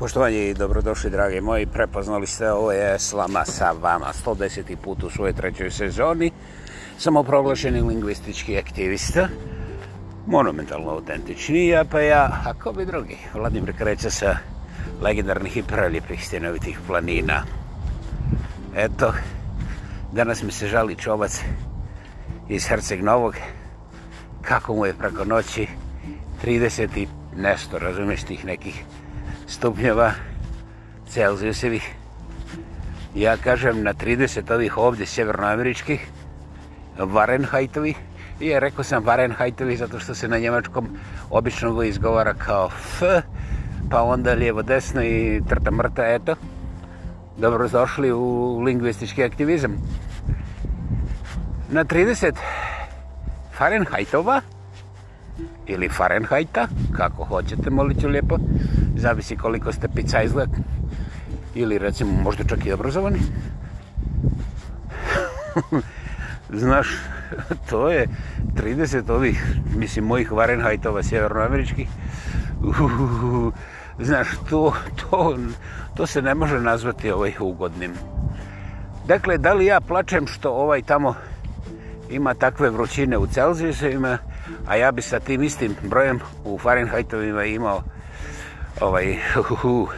Poštovanje i dobrodošli, dragi moji. Prepoznali ste, ovo je Slama sa vama. 110. put u svojoj trećoj sezoni. Samoproglašeni lingvistički aktivista. Monumentalno autentični ja, pa ja, a ko bi drugi? Vladimir Kreća sa legendarnih i preljepih stjenovitih planina. Eto, danas mi se žali čovac iz Herceg Novog. Kako mu je preko noći 30 i nešto, razumiješ tih nekih stupnjeva Celsijusevih. Ja kažem na 30 ovih ovdje sjevernoameričkih, Varenhajtovih. I ja rekao sam Varenhajtovih zato što se na njemačkom obično go izgovara kao F, pa onda lijevo desno i trta mrta, eto. Dobrozdošli u lingvistički aktivizam. Na 30 Farenhajtova, Farenhajtova, ili Fahrenheita, kako hoćete, moliću lijepo. Zavisi koliko ste pizza izgled. Ili recimo možda čak i obrazovani. Znaš, to je 30 ovih, mislim, mojih Fahrenheitova sjevernoameričkih. Znaš, to, to, to se ne može nazvati ovaj ugodnim. Dakle, da li ja plačem što ovaj tamo ima takve vrućine u Celsiju, se ima a ja bi sa tim istim brojem u Fahrenheitovima imao ovaj, uh, uh,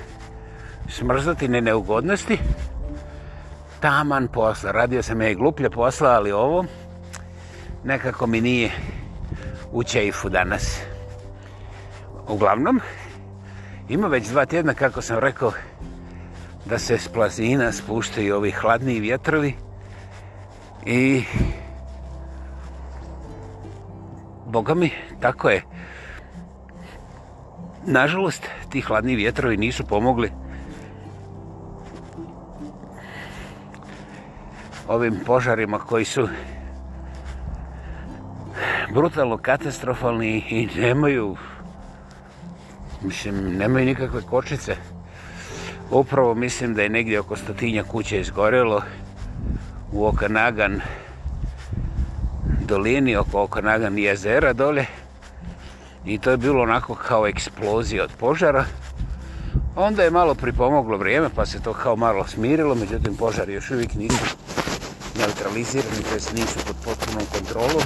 smrznutine neugodnosti. Taman posla. Radio sam ja i gluplje posla, ali ovo nekako mi nije u čeifu danas. Uglavnom, ima već dva tjedna, kako sam rekao, da se s plazina spuštaju ovi hladniji vjetrovi i Boga mi, tako je. Nažalost, ti hladni vjetrovi nisu pomogli ovim požarima koji su brutalno katastrofalni i nemaju mislim, nemaju nikakve kočice. Upravo mislim da je negdje oko stotinja kuće izgorelo u Okanagan, Okanagan, dolini oko Okanagan jezera dole i to je bilo onako kao eksplozija od požara. Onda je malo pripomoglo vrijeme pa se to kao malo smirilo, međutim požari još uvijek nisu neutralizirani, tj. nisu pod potpunom kontrolom.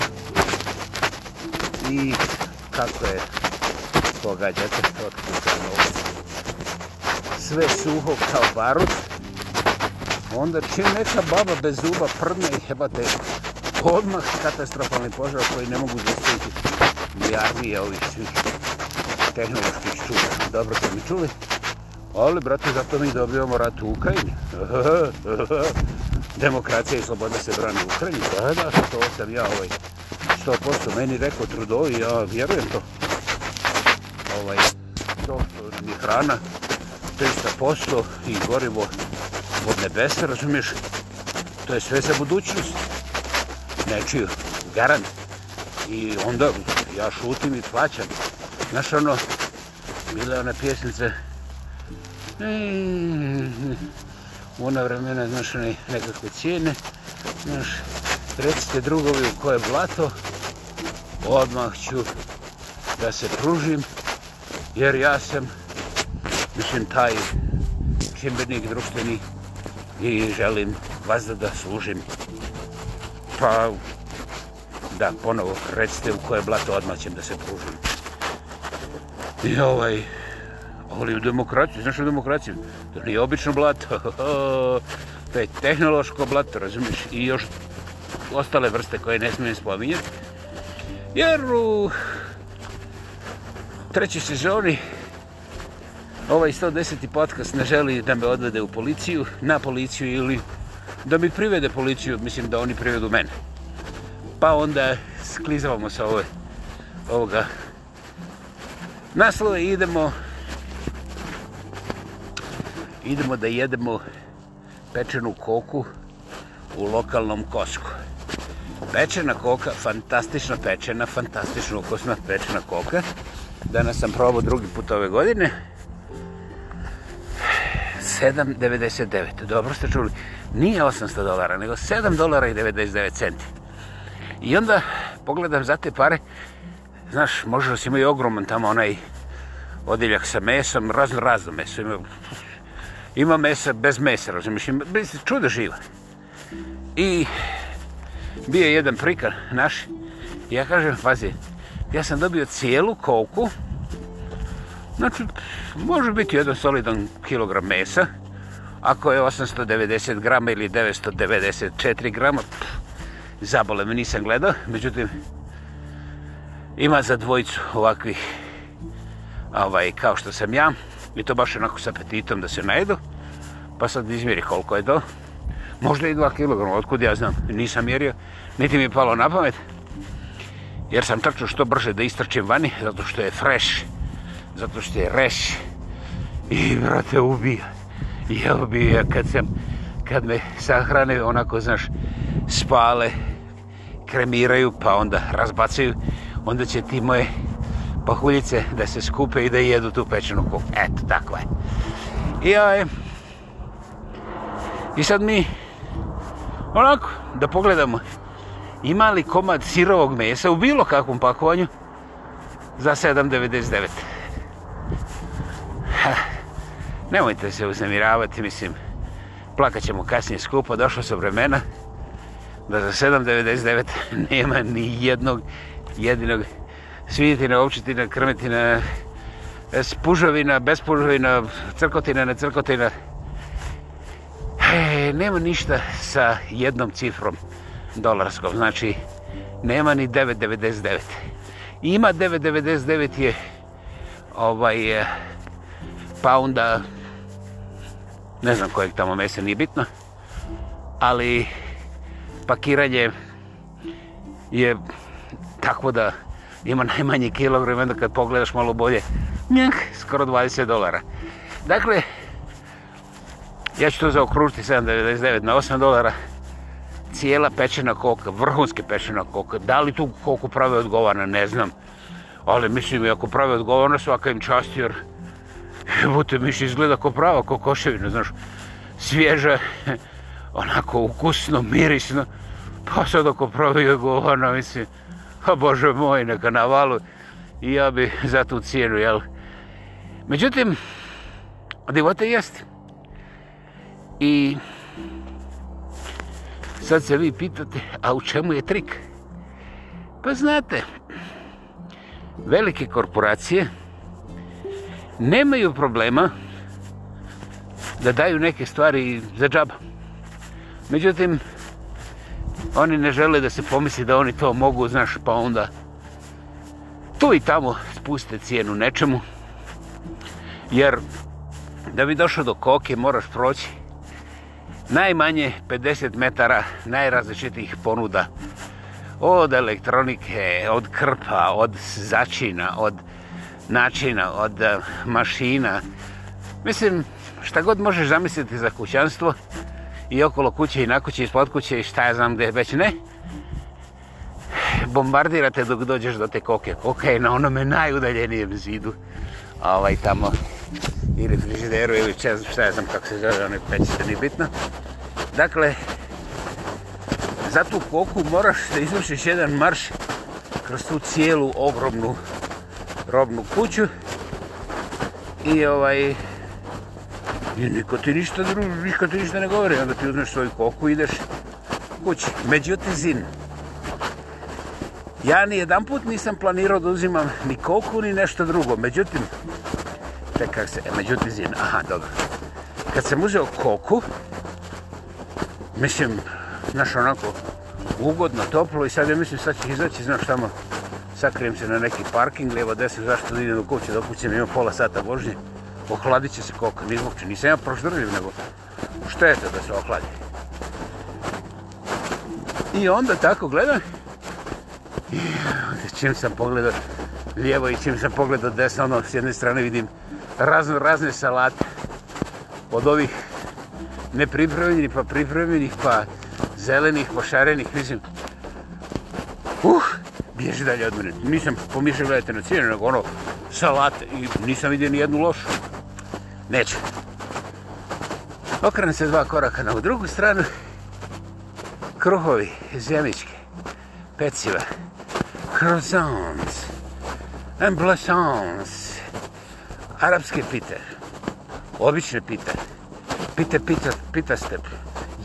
I kako je pogađate, to je sve suho kao barut. Onda čim neka baba bez zuba prne i jebate, odmah katastrofalni požar koji ne mogu zastaviti ni armije ovih svih tehnoloških čuda. Dobro ste mi čuli? Ali, brate, zato mi dobivamo rat u Ukrajini. Demokracija i sloboda se brani u Ukrajini. Da, da, to sam ja ovaj 100% meni rekao trudovi, ja vjerujem to. Ovaj, to mi hrana, 300% i gorivo od nebesa, razumiješ? To je sve za budućnost nečiju garant. I onda ja šutim i plaćam. Znaš ono, bila ona pjesnica... Mm, ona vremena, znaš, one nekakve cijene. Znaš, recite drugovi u koje blato, odmah ću da se pružim, jer ja sam, mislim, taj čimbenik društveni i želim vas da da služim. Pa, da, ponovo, recite u koje blato odmah da se pružim. I ovaj, ali u demokraciju, znaš u demokraciju, to nije obično blato, to je tehnološko blato, razumiješ, i još ostale vrste koje ne smijem spominjati. Jer u trećoj sezoni ovaj 110. podcast ne želi da me odvede u policiju, na policiju ili da mi privede policiju, mislim da oni privedu mene. Pa onda sklizavamo sa ove, ovoga naslove i idemo idemo da jedemo pečenu koku u lokalnom kosku. Pečena koka, fantastična pečena, fantastično ukosna pečena koka. Danas sam probao drugi put ove godine. 7,99. Dobro ste čuli, nije 800 dolara, nego 7 dolara i 99 centi. I onda pogledam za te pare, znaš, možda si imaju ogroman tamo onaj odjeljak sa mesom, razno, razno meso. Ima, ima mesa bez mesa, razumiješ, ima, bez, čudo živa. I bio je jedan prikar naš, ja kažem, pazi, ja sam dobio cijelu koku, Znači, može biti jedan solidan kilogram mesa. Ako je 890 grama ili 994 grama, zabole me, nisam gledao. Međutim, ima za dvojicu ovakvih, ovaj, kao što sam ja. I to baš onako sa apetitom da se najedu. Pa sad izmjeri koliko je to. Možda i 2 kilograma, otkud ja znam. Nisam mjerio, niti mi je palo na pamet. Jer sam tačno što brže da istračim vani, zato što je fresh zato što je reš i brate ubija i ja ubija kad sam kad me sahrane onako znaš spale kremiraju pa onda razbacaju onda će ti moje pahuljice da se skupe i da jedu tu pečenu kuku eto tako je i ja je i sad mi onako da pogledamo ima li komad sirovog mesa u bilo kakvom pakovanju za 7.99 nemojte se uznemiravati, mislim, plakat ćemo kasnije skupo, došlo su vremena da za 7.99 nema ni jednog jedinog svinjetina, ovčetina, krmetina, spužovina, bespužovina, crkotina, ne crkotina. E, nema ništa sa jednom cifrom dolarskom, znači nema ni 9.99. Ima 9.99 je ovaj... Eh, pounda pa ne znam kojeg tamo mesa nije bitno ali pakiranje je tako da ima najmanji kilogram onda kad pogledaš malo bolje njeh, skoro 20 dolara dakle ja ću to zaokružiti 7.99 na 8 dolara cijela pečena koka vrhunske pečena koka da li tu koku prave odgovarna ne znam ali mislim i ako prave odgovarna svaka im čast jer Bute miš izgleda ko prava kokoševina, znaš, svježa, onako ukusno, mirisno. Pa sad ako probio govorno, mislim, a bože moj, neka na valu, i ja bi za tu cijenu, jel? Međutim, divote jest. I sad se vi pitate, a u čemu je trik? Pa znate, velike korporacije, nemaju problema da daju neke stvari za džaba. Međutim, oni ne žele da se pomisli da oni to mogu, znaš, pa onda tu i tamo spuste cijenu nečemu. Jer da bi došao do koke, moraš proći najmanje 50 metara najrazličitih ponuda od elektronike, od krpa, od začina, od načina, od eh, mašina. Mislim, šta god možeš zamisliti za kućanstvo i okolo kuće i na kuće i spod kuće i šta ja znam gde, već ne. Bombardirate dok dođeš do te koke. Koka je na onome najudaljenijem zidu. Ovaj tamo ili frižideru ili čez, šta ja znam kako se zove, onaj pećete, nije bitno. Dakle, za tu koku moraš da izvršiš jedan marš kroz tu cijelu ogromnu robnu kuću i ovaj i niko ti ništa druž, niko ti ništa ne govori, onda ti uzmeš svoju koku i ideš kući. Međutim, zin. Ja ni jedan put nisam planirao da uzimam ni koku ni nešto drugo. Međutim, čekaj se, e, međutim, zin, aha, dobro. Kad sam uzeo koku, mislim, znaš onako, ugodno, toplo i sad ja mislim sad će izaći, znaš tamo, sakrijem se na neki parking, levo desim, zašto da idem u kuće, do kuće mi ima pola sata vožnje, ohladit će se koliko mi izvuče. Nisam ja proždrljiv, nego šteta da se ohladi. I onda tako gledam, i čim sam pogledao lijevo i čim sam pogledao desno, ono s jedne strane vidim razno, razne salate od ovih nepripremljenih pa pripremljenih pa zelenih, pošarenih, mislim, uh, bježi dalje od mene. Nisam pomišljao gledajte na cijenu, nego ono, salate i nisam vidio ni jednu lošu. Neće. Okrenem se dva koraka na drugu stranu. Kruhovi, zemičke, peciva, croissants, emblesans, arapske pite, obične pite, pite, pita, pita step,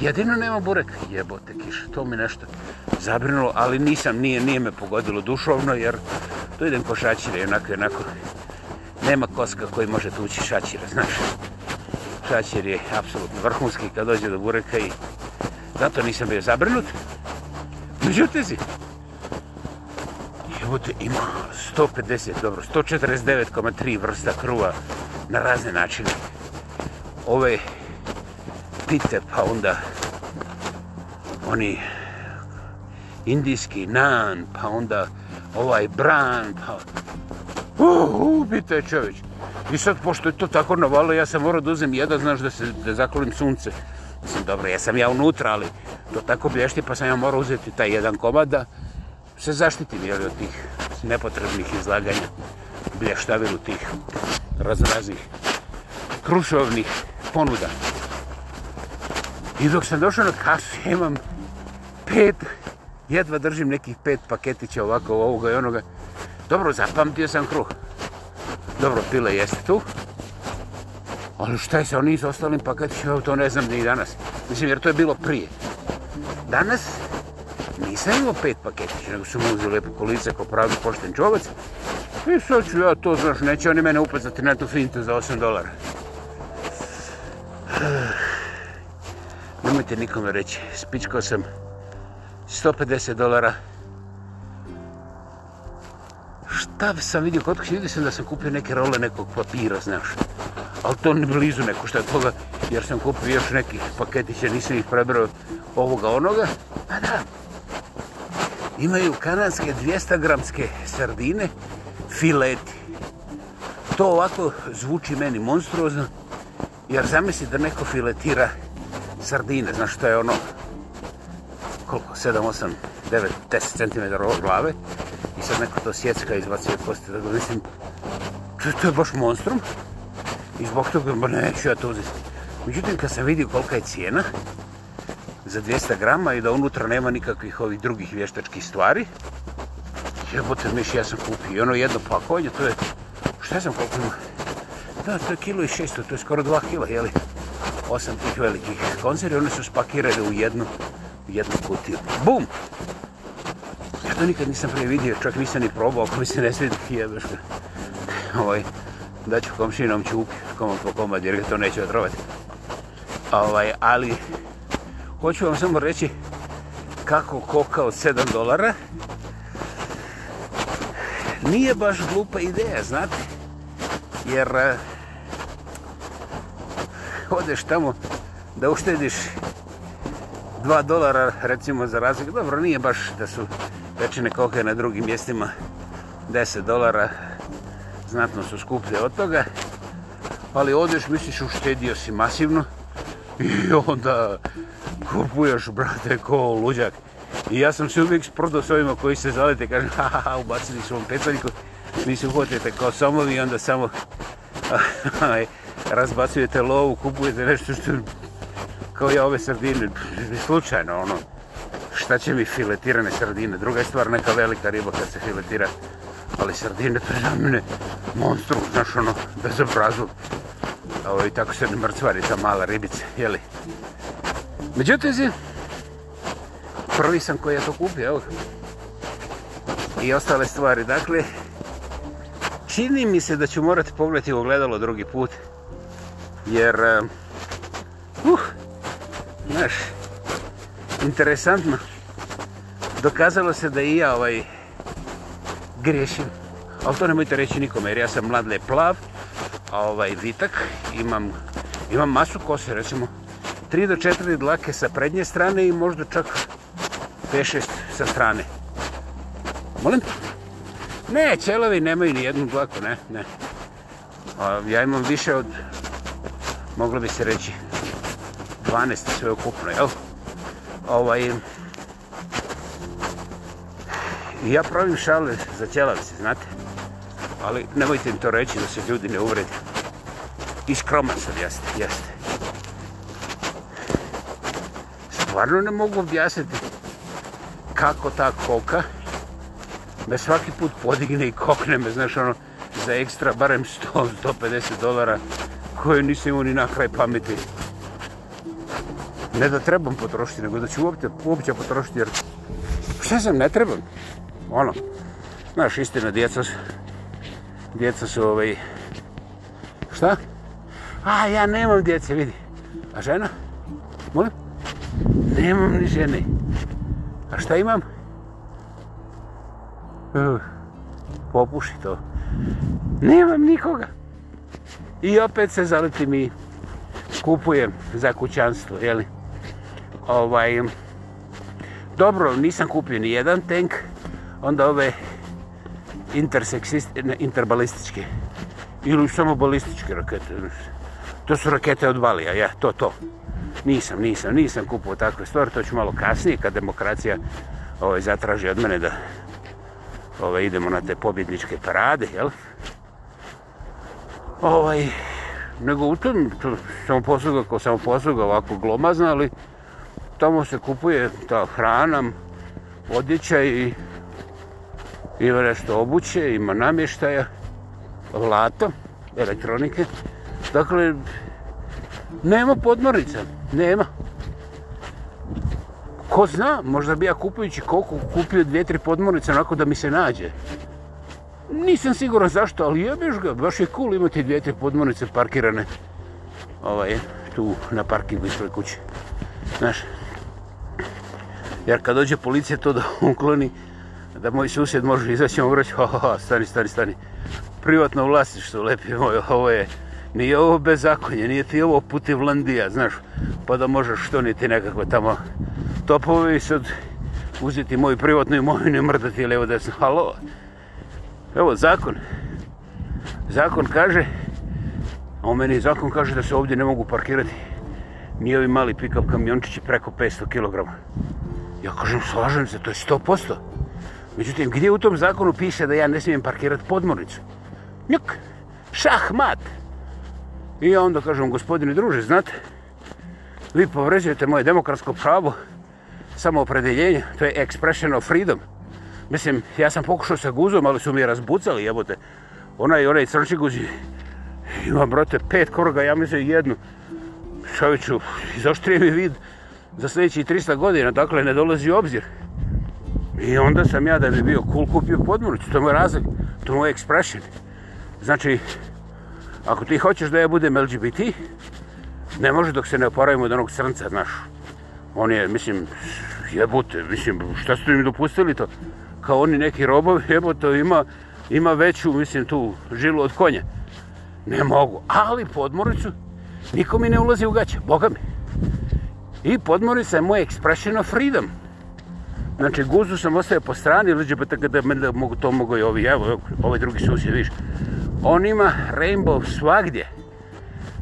Jedino nema burek, jebote kiša, to mi nešto zabrinulo, ali nisam, nije, nije me pogodilo dušovno, jer tu idem ko šačira, onako, onako, nema koska koji može tući šačira, znaš. Šačir je apsolutno vrhunski kad dođe do bureka i zato nisam bio zabrinut. Međutim si, jebote, ima 150, dobro, 149,3 vrsta kruva na razne načine. Ove pite, pa onda oni indijski nan, pa onda ovaj bran, pa uh, uh, pite čovječ. I sad, pošto je to tako navalo, ja sam morao da uzem jedan, znaš, da se da zakolim sunce. Mislim, dobro, ja sam ja unutra, ali to tako blješti, pa sam ja morao uzeti taj jedan komada se zaštitim, jel, od tih nepotrebnih izlaganja blještavilu tih raznaznih krušovnih ponuda. I dok sam došao na kasu, imam pet, jedva držim nekih pet paketića ovako ovoga i onoga. Dobro, zapamtio sam kruh. Dobro, pile jeste tu. Ali šta je sa onim s ostalim paketićima, to ne znam ni danas. Mislim, jer to je bilo prije. Danas nisam imao pet paketića, nego sam uzio lepu kolica kao pravi pošten čovac. I sad ću ja to, znaš, neće oni mene upazati na tu fintu za 8 dolara nemojte nikome reći, spičko sam 150 dolara. Šta sam vidio kod kuće, vidio sam da sam kupio neke role nekog papira, znaš. Ali to ne blizu neko što je toga, jer sam kupio još nekih paketića, nisam ih prebrao ovoga onoga. Pa da, imaju kanadske 200 gramske sardine, fileti. To ovako zvuči meni monstruozno, jer zamisli da neko filetira filet sardine, znaš što je ono, koliko, 7, 8, 9, 10 cm od glave, i sad neko to sjecka izbacio kosti, da mislim, to je baš monstrum, i zbog toga, ba neću ja to uzeti. Međutim, kad sam vidio kolika je cijena, za 200 grama i da unutra nema nikakvih ovih drugih vještačkih stvari, jebote miš, ja sam kupio, ono jedno pakovanje, to je, šta sam koliko ima, da, to je kilo i 600, to je skoro 2 kilo, jeli? li? osam tih velikih konzervi, one su spakirali u jednu, jednu kutiju. Bum! Ja to nikad nisam prije vidio, čak nisam ni probao, ako mi se ne svidi, jebeš ga. Ovoj, daću komšinom čuk, komad po komad, jer ga to neću otrovati. Ovaj, ali, hoću vam samo reći kako koka od 7 dolara nije baš glupa ideja, znate? Jer, uh, odeš tamo da uštediš 2 dolara recimo za razlik, dobro nije baš da su pečene koke na drugim mjestima 10 dolara, znatno su skuplje od toga, ali odeš misliš uštedio si masivno i onda kupuješ brate ko luđak. I ja sam se uvijek sprodao s ovima koji se zalete, kažem, ha, ha, ha, ubacili su vam pecaljku, nisu uhvatili tako samo vi, onda samo, razbacujete lovu, kupujete nešto što kao ja ove sardine, slučajno ono, šta će mi filetirane sardine, druga je stvar neka velika riba kad se filetira, ali sardine to je za mene monstru, znaš ono, bez obrazu. Ovo i tako se ne mrcvari ta mala ribica, jeli. Međutim, prvi sam koji je to kupio, evo. I ostale stvari, dakle, čini mi se da ću morati pogledati u ogledalo drugi put jer eh, uh, znaš, interesantno dokazalo se da i ja ovaj griješim ali to nemojte reći nikome jer ja sam mlad le plav ovaj vitak imam, imam masu kose recimo 3 do 4 dlake sa prednje strane i možda čak 5-6 sa strane molim ne, ćelovi nemaju ni jednu dlaku ne, ne ja imam više od moglo bi se reći 12 sve okupno, jel? Ovaj, ja pravim šale za ćelavice, znate? Ali nemojte im to reći da se ljudi ne uvredi. I skroman sam, jeste, jeste. Stvarno ne mogu objasniti kako ta koka me svaki put podigne i kokne me, znaš, ono, za ekstra barem 100-150 dolara koje nisam imao ni na kraj pameti. Ne da trebam potrošiti, nego da ću uopće, uopće potrošiti, jer šta sam, ne trebam. Ono, znaš, istina, djeca su, djeca su ovaj, šta? A, ja nemam djece, vidi. A žena? Molim? Nemam ni žene. A šta imam? Uh, popuši to. Nemam nikoga. I opet se zaliti mi kupujem za kućanstvo, jeli? Ovaj, dobro, nisam kupio ni jedan tank, onda ove ne, interbalističke ili samo balističke rakete. To su rakete od Valija, ja, to, to. Nisam, nisam, nisam kupio takve stvari, to ću malo kasnije kad demokracija ovaj, zatraži od mene da ovaj, idemo na te pobjedničke parade, jel? Ovaj, ovaj, nego u tom samoposluga, ko samoposluga ovako glomazna, ali tamo se kupuje ta hrana, odjeća i ima nešto obuće, ima namještaja, vlata, elektronike. Dakle, nema podmornica, nema. Ko zna, možda bi ja kupujući koliko kupio dvije, tri podmornice onako da mi se nađe. Nisam siguran zašto, ali ja biš ga, baš je cool imati dvije te podmornice parkirane ovaj, tu na parkingu ispred kuće. Znaš, jer kad dođe policija to da ukloni, da moj susjed može izaći i obraći, ho, ho, ho, stani, stani, stani. Privatno vlasništvo, lepi moj, ovo je, nije ovo bezakonje, nije ti ovo puti vlandija, znaš, pa da možeš što niti nekako tamo topove i sad uzeti moju privatnu imovinu i mrdati lijevo desno. Halo, halo Evo zakon. Zakon kaže, a u meni zakon kaže da se ovdje ne mogu parkirati ni ovi mali pick-up kamiončići preko 500 kg. Ja kažem, slažem se, to je 100%. Međutim, gdje u tom zakonu piše da ja ne smijem parkirati podmornicu? Njuk, šahmat. I ja onda kažem, gospodine druže, znate, vi povređujete moje demokratsko pravo, samoopredeljenje, to je expression of freedom. Mislim, ja sam pokušao sa guzom, ali su mi je razbucali, jebote. Ona i onaj crnči guzi ima, brate, pet koroga, ja mislim jednu. Čoviću, izoštrije mi vid za sljedeći 300 godina, dakle, ne dolazi obzir. I onda sam ja da bi bio cool kupio podmornicu, to je moj razlog, to je moj expression. Znači, ako ti hoćeš da ja budem LGBT, ne može dok se ne oporavimo od onog crnca, znaš. On je, mislim, jebute, mislim, šta ste mi dopustili to? kao oni neki robovi, evo to ima, ima veću, mislim, tu žilu od konja. Ne mogu, ali podmoricu niko mi ne ulazi u gaće, boga mi. I podmorica je moj expression of freedom. Znači, guzu sam ostavio po strani, liđe pa tako da mogu to mogu i ovi, evo, ovaj drugi susjed, vidiš. On ima rainbow svagdje,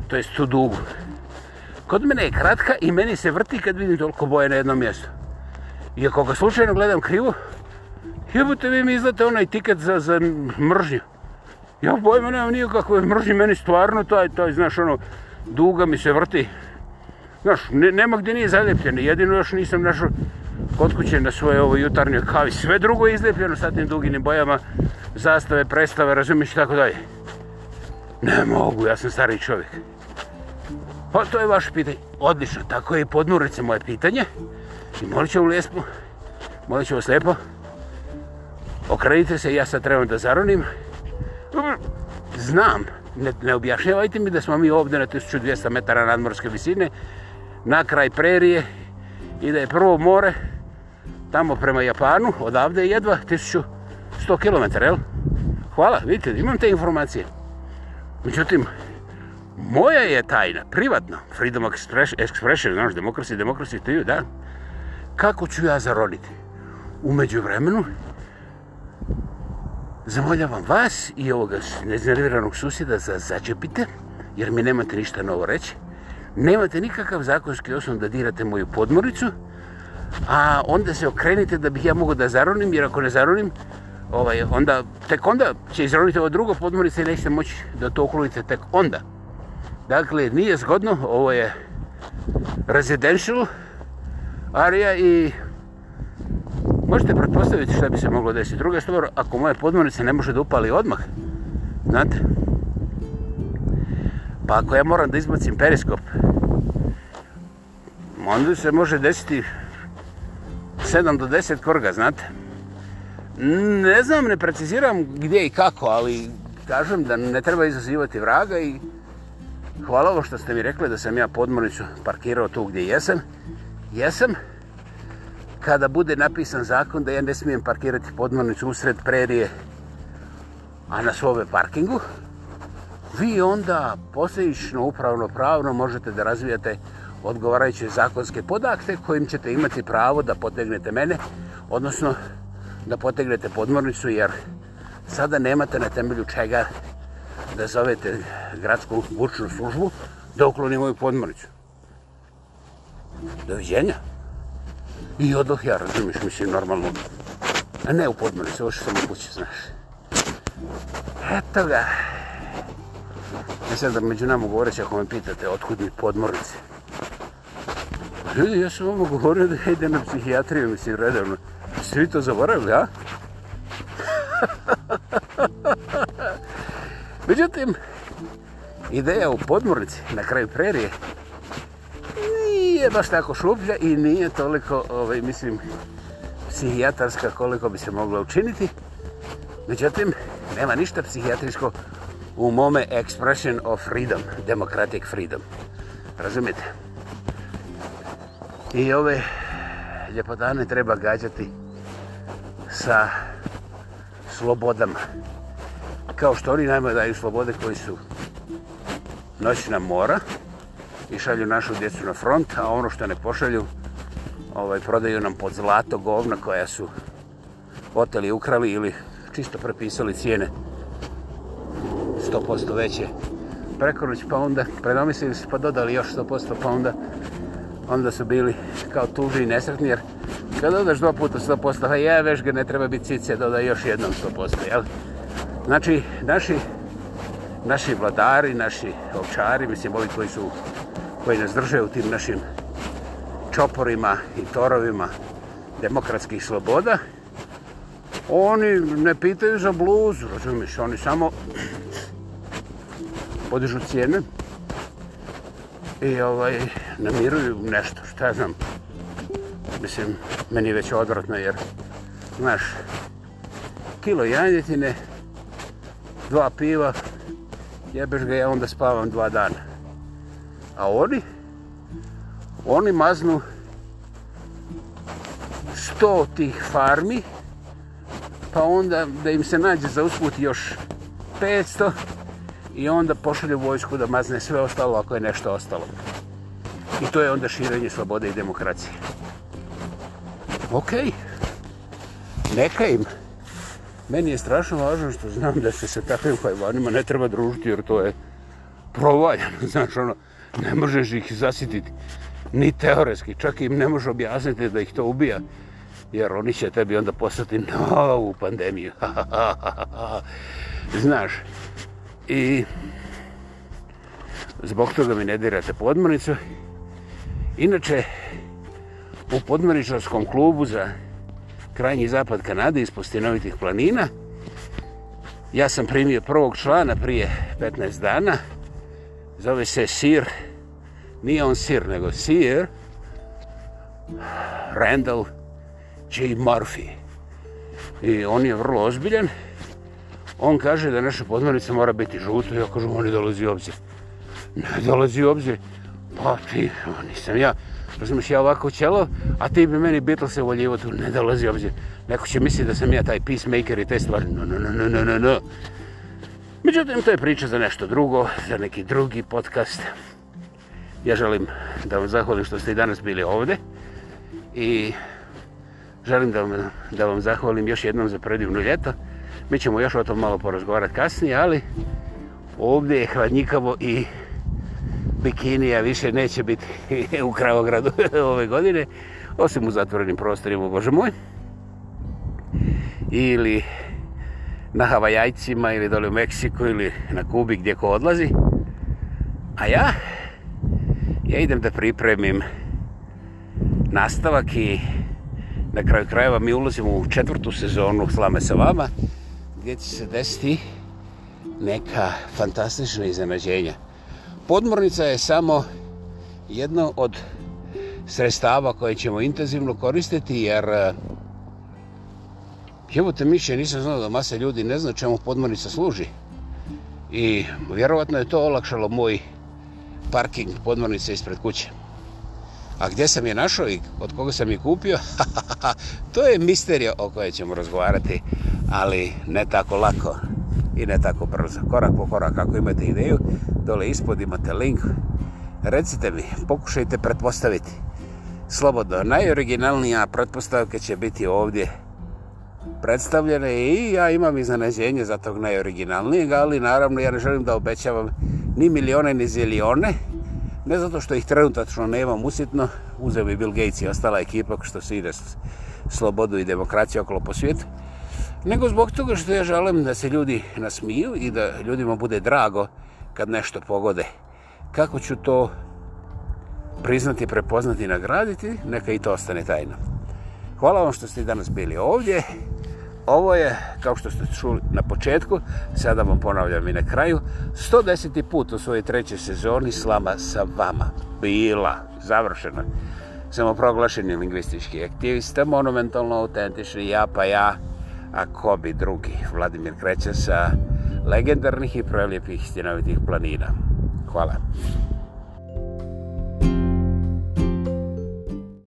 to je tu dugu. Kod mene je kratka i meni se vrti kad vidim toliko boje na jednom mjestu. I ako ga slučajno gledam krivo, jebute vi mi izdate onaj tiket za, za mržnju. Ja bojim, nemam ono, nikakve mržnje, meni stvarno taj, taj, znaš, ono, duga mi se vrti. Znaš, ne, nema gdje nije zaljepljen, jedino još nisam našao kod kuće na svoje ovo jutarnje kavi. Sve drugo je izlepljeno sa tim duginim bojama, zastave, prestave, razumiješ, tako dalje. Ne mogu, ja sam stari čovjek. Pa to je vaše pitanje. Odlično, tako je i podmurice moje pitanje. I molit ću vam lijepo, molit ću vas lijepo okrenite se, ja sad trebam da zaronim. Znam, ne, ne objašnjavajte mi da smo mi ovdje na 1200 metara nadmorske visine, na kraj prerije i da je prvo more tamo prema Japanu, odavde je jedva 1100 km, jel? Hvala, vidite, imam te informacije. Međutim, moja je tajna, privatna, Freedom Expression, znaš, demokrasi, demokrasi, to je, da? Kako ću ja zaroniti? Umeđu vremenu, zamoljavam vas i ovoga nezerviranog susjeda za zađebite, jer mi nemate ništa novo reći. Nemate nikakav zakonski osnov da dirate moju podmoricu, a onda se okrenite da bih ja mogao da zaronim, jer ako ne zaronim, ovaj, onda, tek onda će izroniti ovo drugo podmorice i nećete moći da to okolite tek onda. Dakle, nije zgodno, ovo je residential area i možete pretpostaviti šta bi se moglo desiti. Druga stvar, ako moje podmornice ne može da upali odmah, znate, pa ako ja moram da izbacim periskop, onda se može desiti 7 do 10 korga, znate. Ne znam, ne preciziram gdje i kako, ali kažem da ne treba izazivati vraga i hvala ovo što ste mi rekli da sam ja podmornicu parkirao tu gdje jesam. Jesam, kada bude napisan zakon da ja ne smijem parkirati podmornicu usred predije, a na svome parkingu, vi onda posljedično, upravno, pravno možete da razvijate odgovarajuće zakonske podakte kojim ćete imati pravo da potegnete mene, odnosno da potegnete podmornicu, jer sada nemate na temelju čega da zovete gradsku vučnu službu da ukloni moju podmornicu. Doviđenja. I odoh ja, razumiš, mislim, normalno. A ne u podmori se, ošto sam u kući, znaš. Eto ga. Ja e sad da među nama govoreći, ako me pitate, otkud mi podmorice. Pa ljudi, ja sam vama govorio da ide na psihijatriju, mislim, redovno. Ste vi to zaboravili, a? Međutim, ideja u podmornici na kraju prerije nije baš tako šuplja i nije toliko, ovaj, mislim, psihijatarska koliko bi se mogla učiniti. Međutim, nema ništa psihijatrisko u mome expression of freedom, democratic freedom. Razumijete? I ove ljepotane treba gađati sa slobodama. Kao što oni najmoj daju slobode koji su noćna mora, i šalju našu djecu na front, a ono što ne pošalju, ovaj, prodaju nam pod zlato govna koja su oteli ukrali ili čisto prepisali cijene 100% veće preko noć, pa onda predomislili su pa dodali još 100% pa onda onda su bili kao tuži i nesretni jer kada dodaš dva puta 100% a je veš ga ne treba biti cice dodaj još jednom 100% jel? znači naši naši vladari, naši ovčari mislim ovi koji su koji nas drže u tim našim čoporima i torovima demokratskih sloboda, oni ne pitaju za bluzu, razumiješ, oni samo podižu cijene i ovaj, namiruju nešto, šta ja znam. Mislim, meni je već odvratno jer, znaš, kilo janjetine, dva piva, jebeš ga, ja onda spavam dva dana a oni oni maznu 100 tih farmi pa onda da im se nađe za usput još 500 i onda pošalju vojsku da mazne sve ostalo ako je nešto ostalo i to je onda širenje slobode i demokracije ok neka im meni je strašno važno što znam da se sa takvim hajvanima ne treba družiti jer to je provaljan, znači ono, ne možeš ih zasititi, ni teoretski, čak im ne možeš objasniti da ih to ubija, jer oni će tebi onda poslati novu pandemiju. znaš, i zbog toga mi ne dirate podmornicu. Inače, u podmorničarskom klubu za krajnji zapad Kanade iz postinovitih planina, ja sam primio prvog člana prije 15 dana, zove se sir, nije on sir, nego sir, Randall J. Murphy. I on je vrlo ozbiljan. On kaže da naša podmornica mora biti žuta, ja kažem, on ne dolazi u obzir. Ne dolazi u obzir. Pa ti, nisam ja, razumiješ, ja ovako ćelo, a ti bi meni bitlo se voljivo tu, ne dolazi u obzir. Neko će misliti da sam ja taj peacemaker i te stvari, no, no, no, no, no, no. no. Međutim, to je priča za nešto drugo, za neki drugi podcast. Ja želim da vam zahvalim što ste i danas bili ovde i želim da vam, da vam zahvalim još jednom za predivno ljeto. Mi ćemo još o tom malo porazgovarati kasnije, ali ovdje je hladnjikavo i bikinija više neće biti u Kravogradu ove godine, osim u zatvorenim prostorima, bože moj. Ili na Havajajcima ili dole u Meksiku ili na Kubi gdje ko odlazi. A ja, ja idem da pripremim nastavak i na kraju krajeva mi ulazimo u četvrtu sezonu Slame sa vama gdje će se desiti neka fantastična iznenađenja. Podmornica je samo jedno od sredstava koje ćemo intenzivno koristiti jer uh, Jebote miše, nisam znao da masa ljudi ne zna čemu podmornica služi. I vjerovatno je to olakšalo moj parking podmornice ispred kuće. A gdje sam je našao i od koga sam je kupio? to je misterija o kojoj ćemo razgovarati, ali ne tako lako i ne tako brzo. Korak po korak, ako imate ideju, dole ispod imate link. Recite mi, pokušajte pretpostaviti. Slobodno, najoriginalnija pretpostavka će biti ovdje učiniti predstavljene i ja imam iznenađenje za tog najoriginalnijeg, ali naravno ja ne želim da obećavam ni milione ni zilione, ne zato što ih trenutačno nemam usitno, uzem i Bill Gates i ostala ekipa što se ide slobodu i demokraciju okolo po svijetu, nego zbog toga što ja želim da se ljudi nasmiju i da ljudima bude drago kad nešto pogode. Kako ću to priznati, prepoznati i nagraditi, neka i to ostane tajno. Hvala vam što ste danas bili ovdje ovo je, kao što ste čuli na početku, sada vam ponavljam i na kraju, 110. put u svojoj trećoj sezoni slama sa vama. Bila, završena. Samo proglašeni lingvistički aktivista, monumentalno autentični, ja pa ja, a ko bi drugi, Vladimir Kreća sa legendarnih i prelijepih stjenovitih planina. Hvala. Thank you.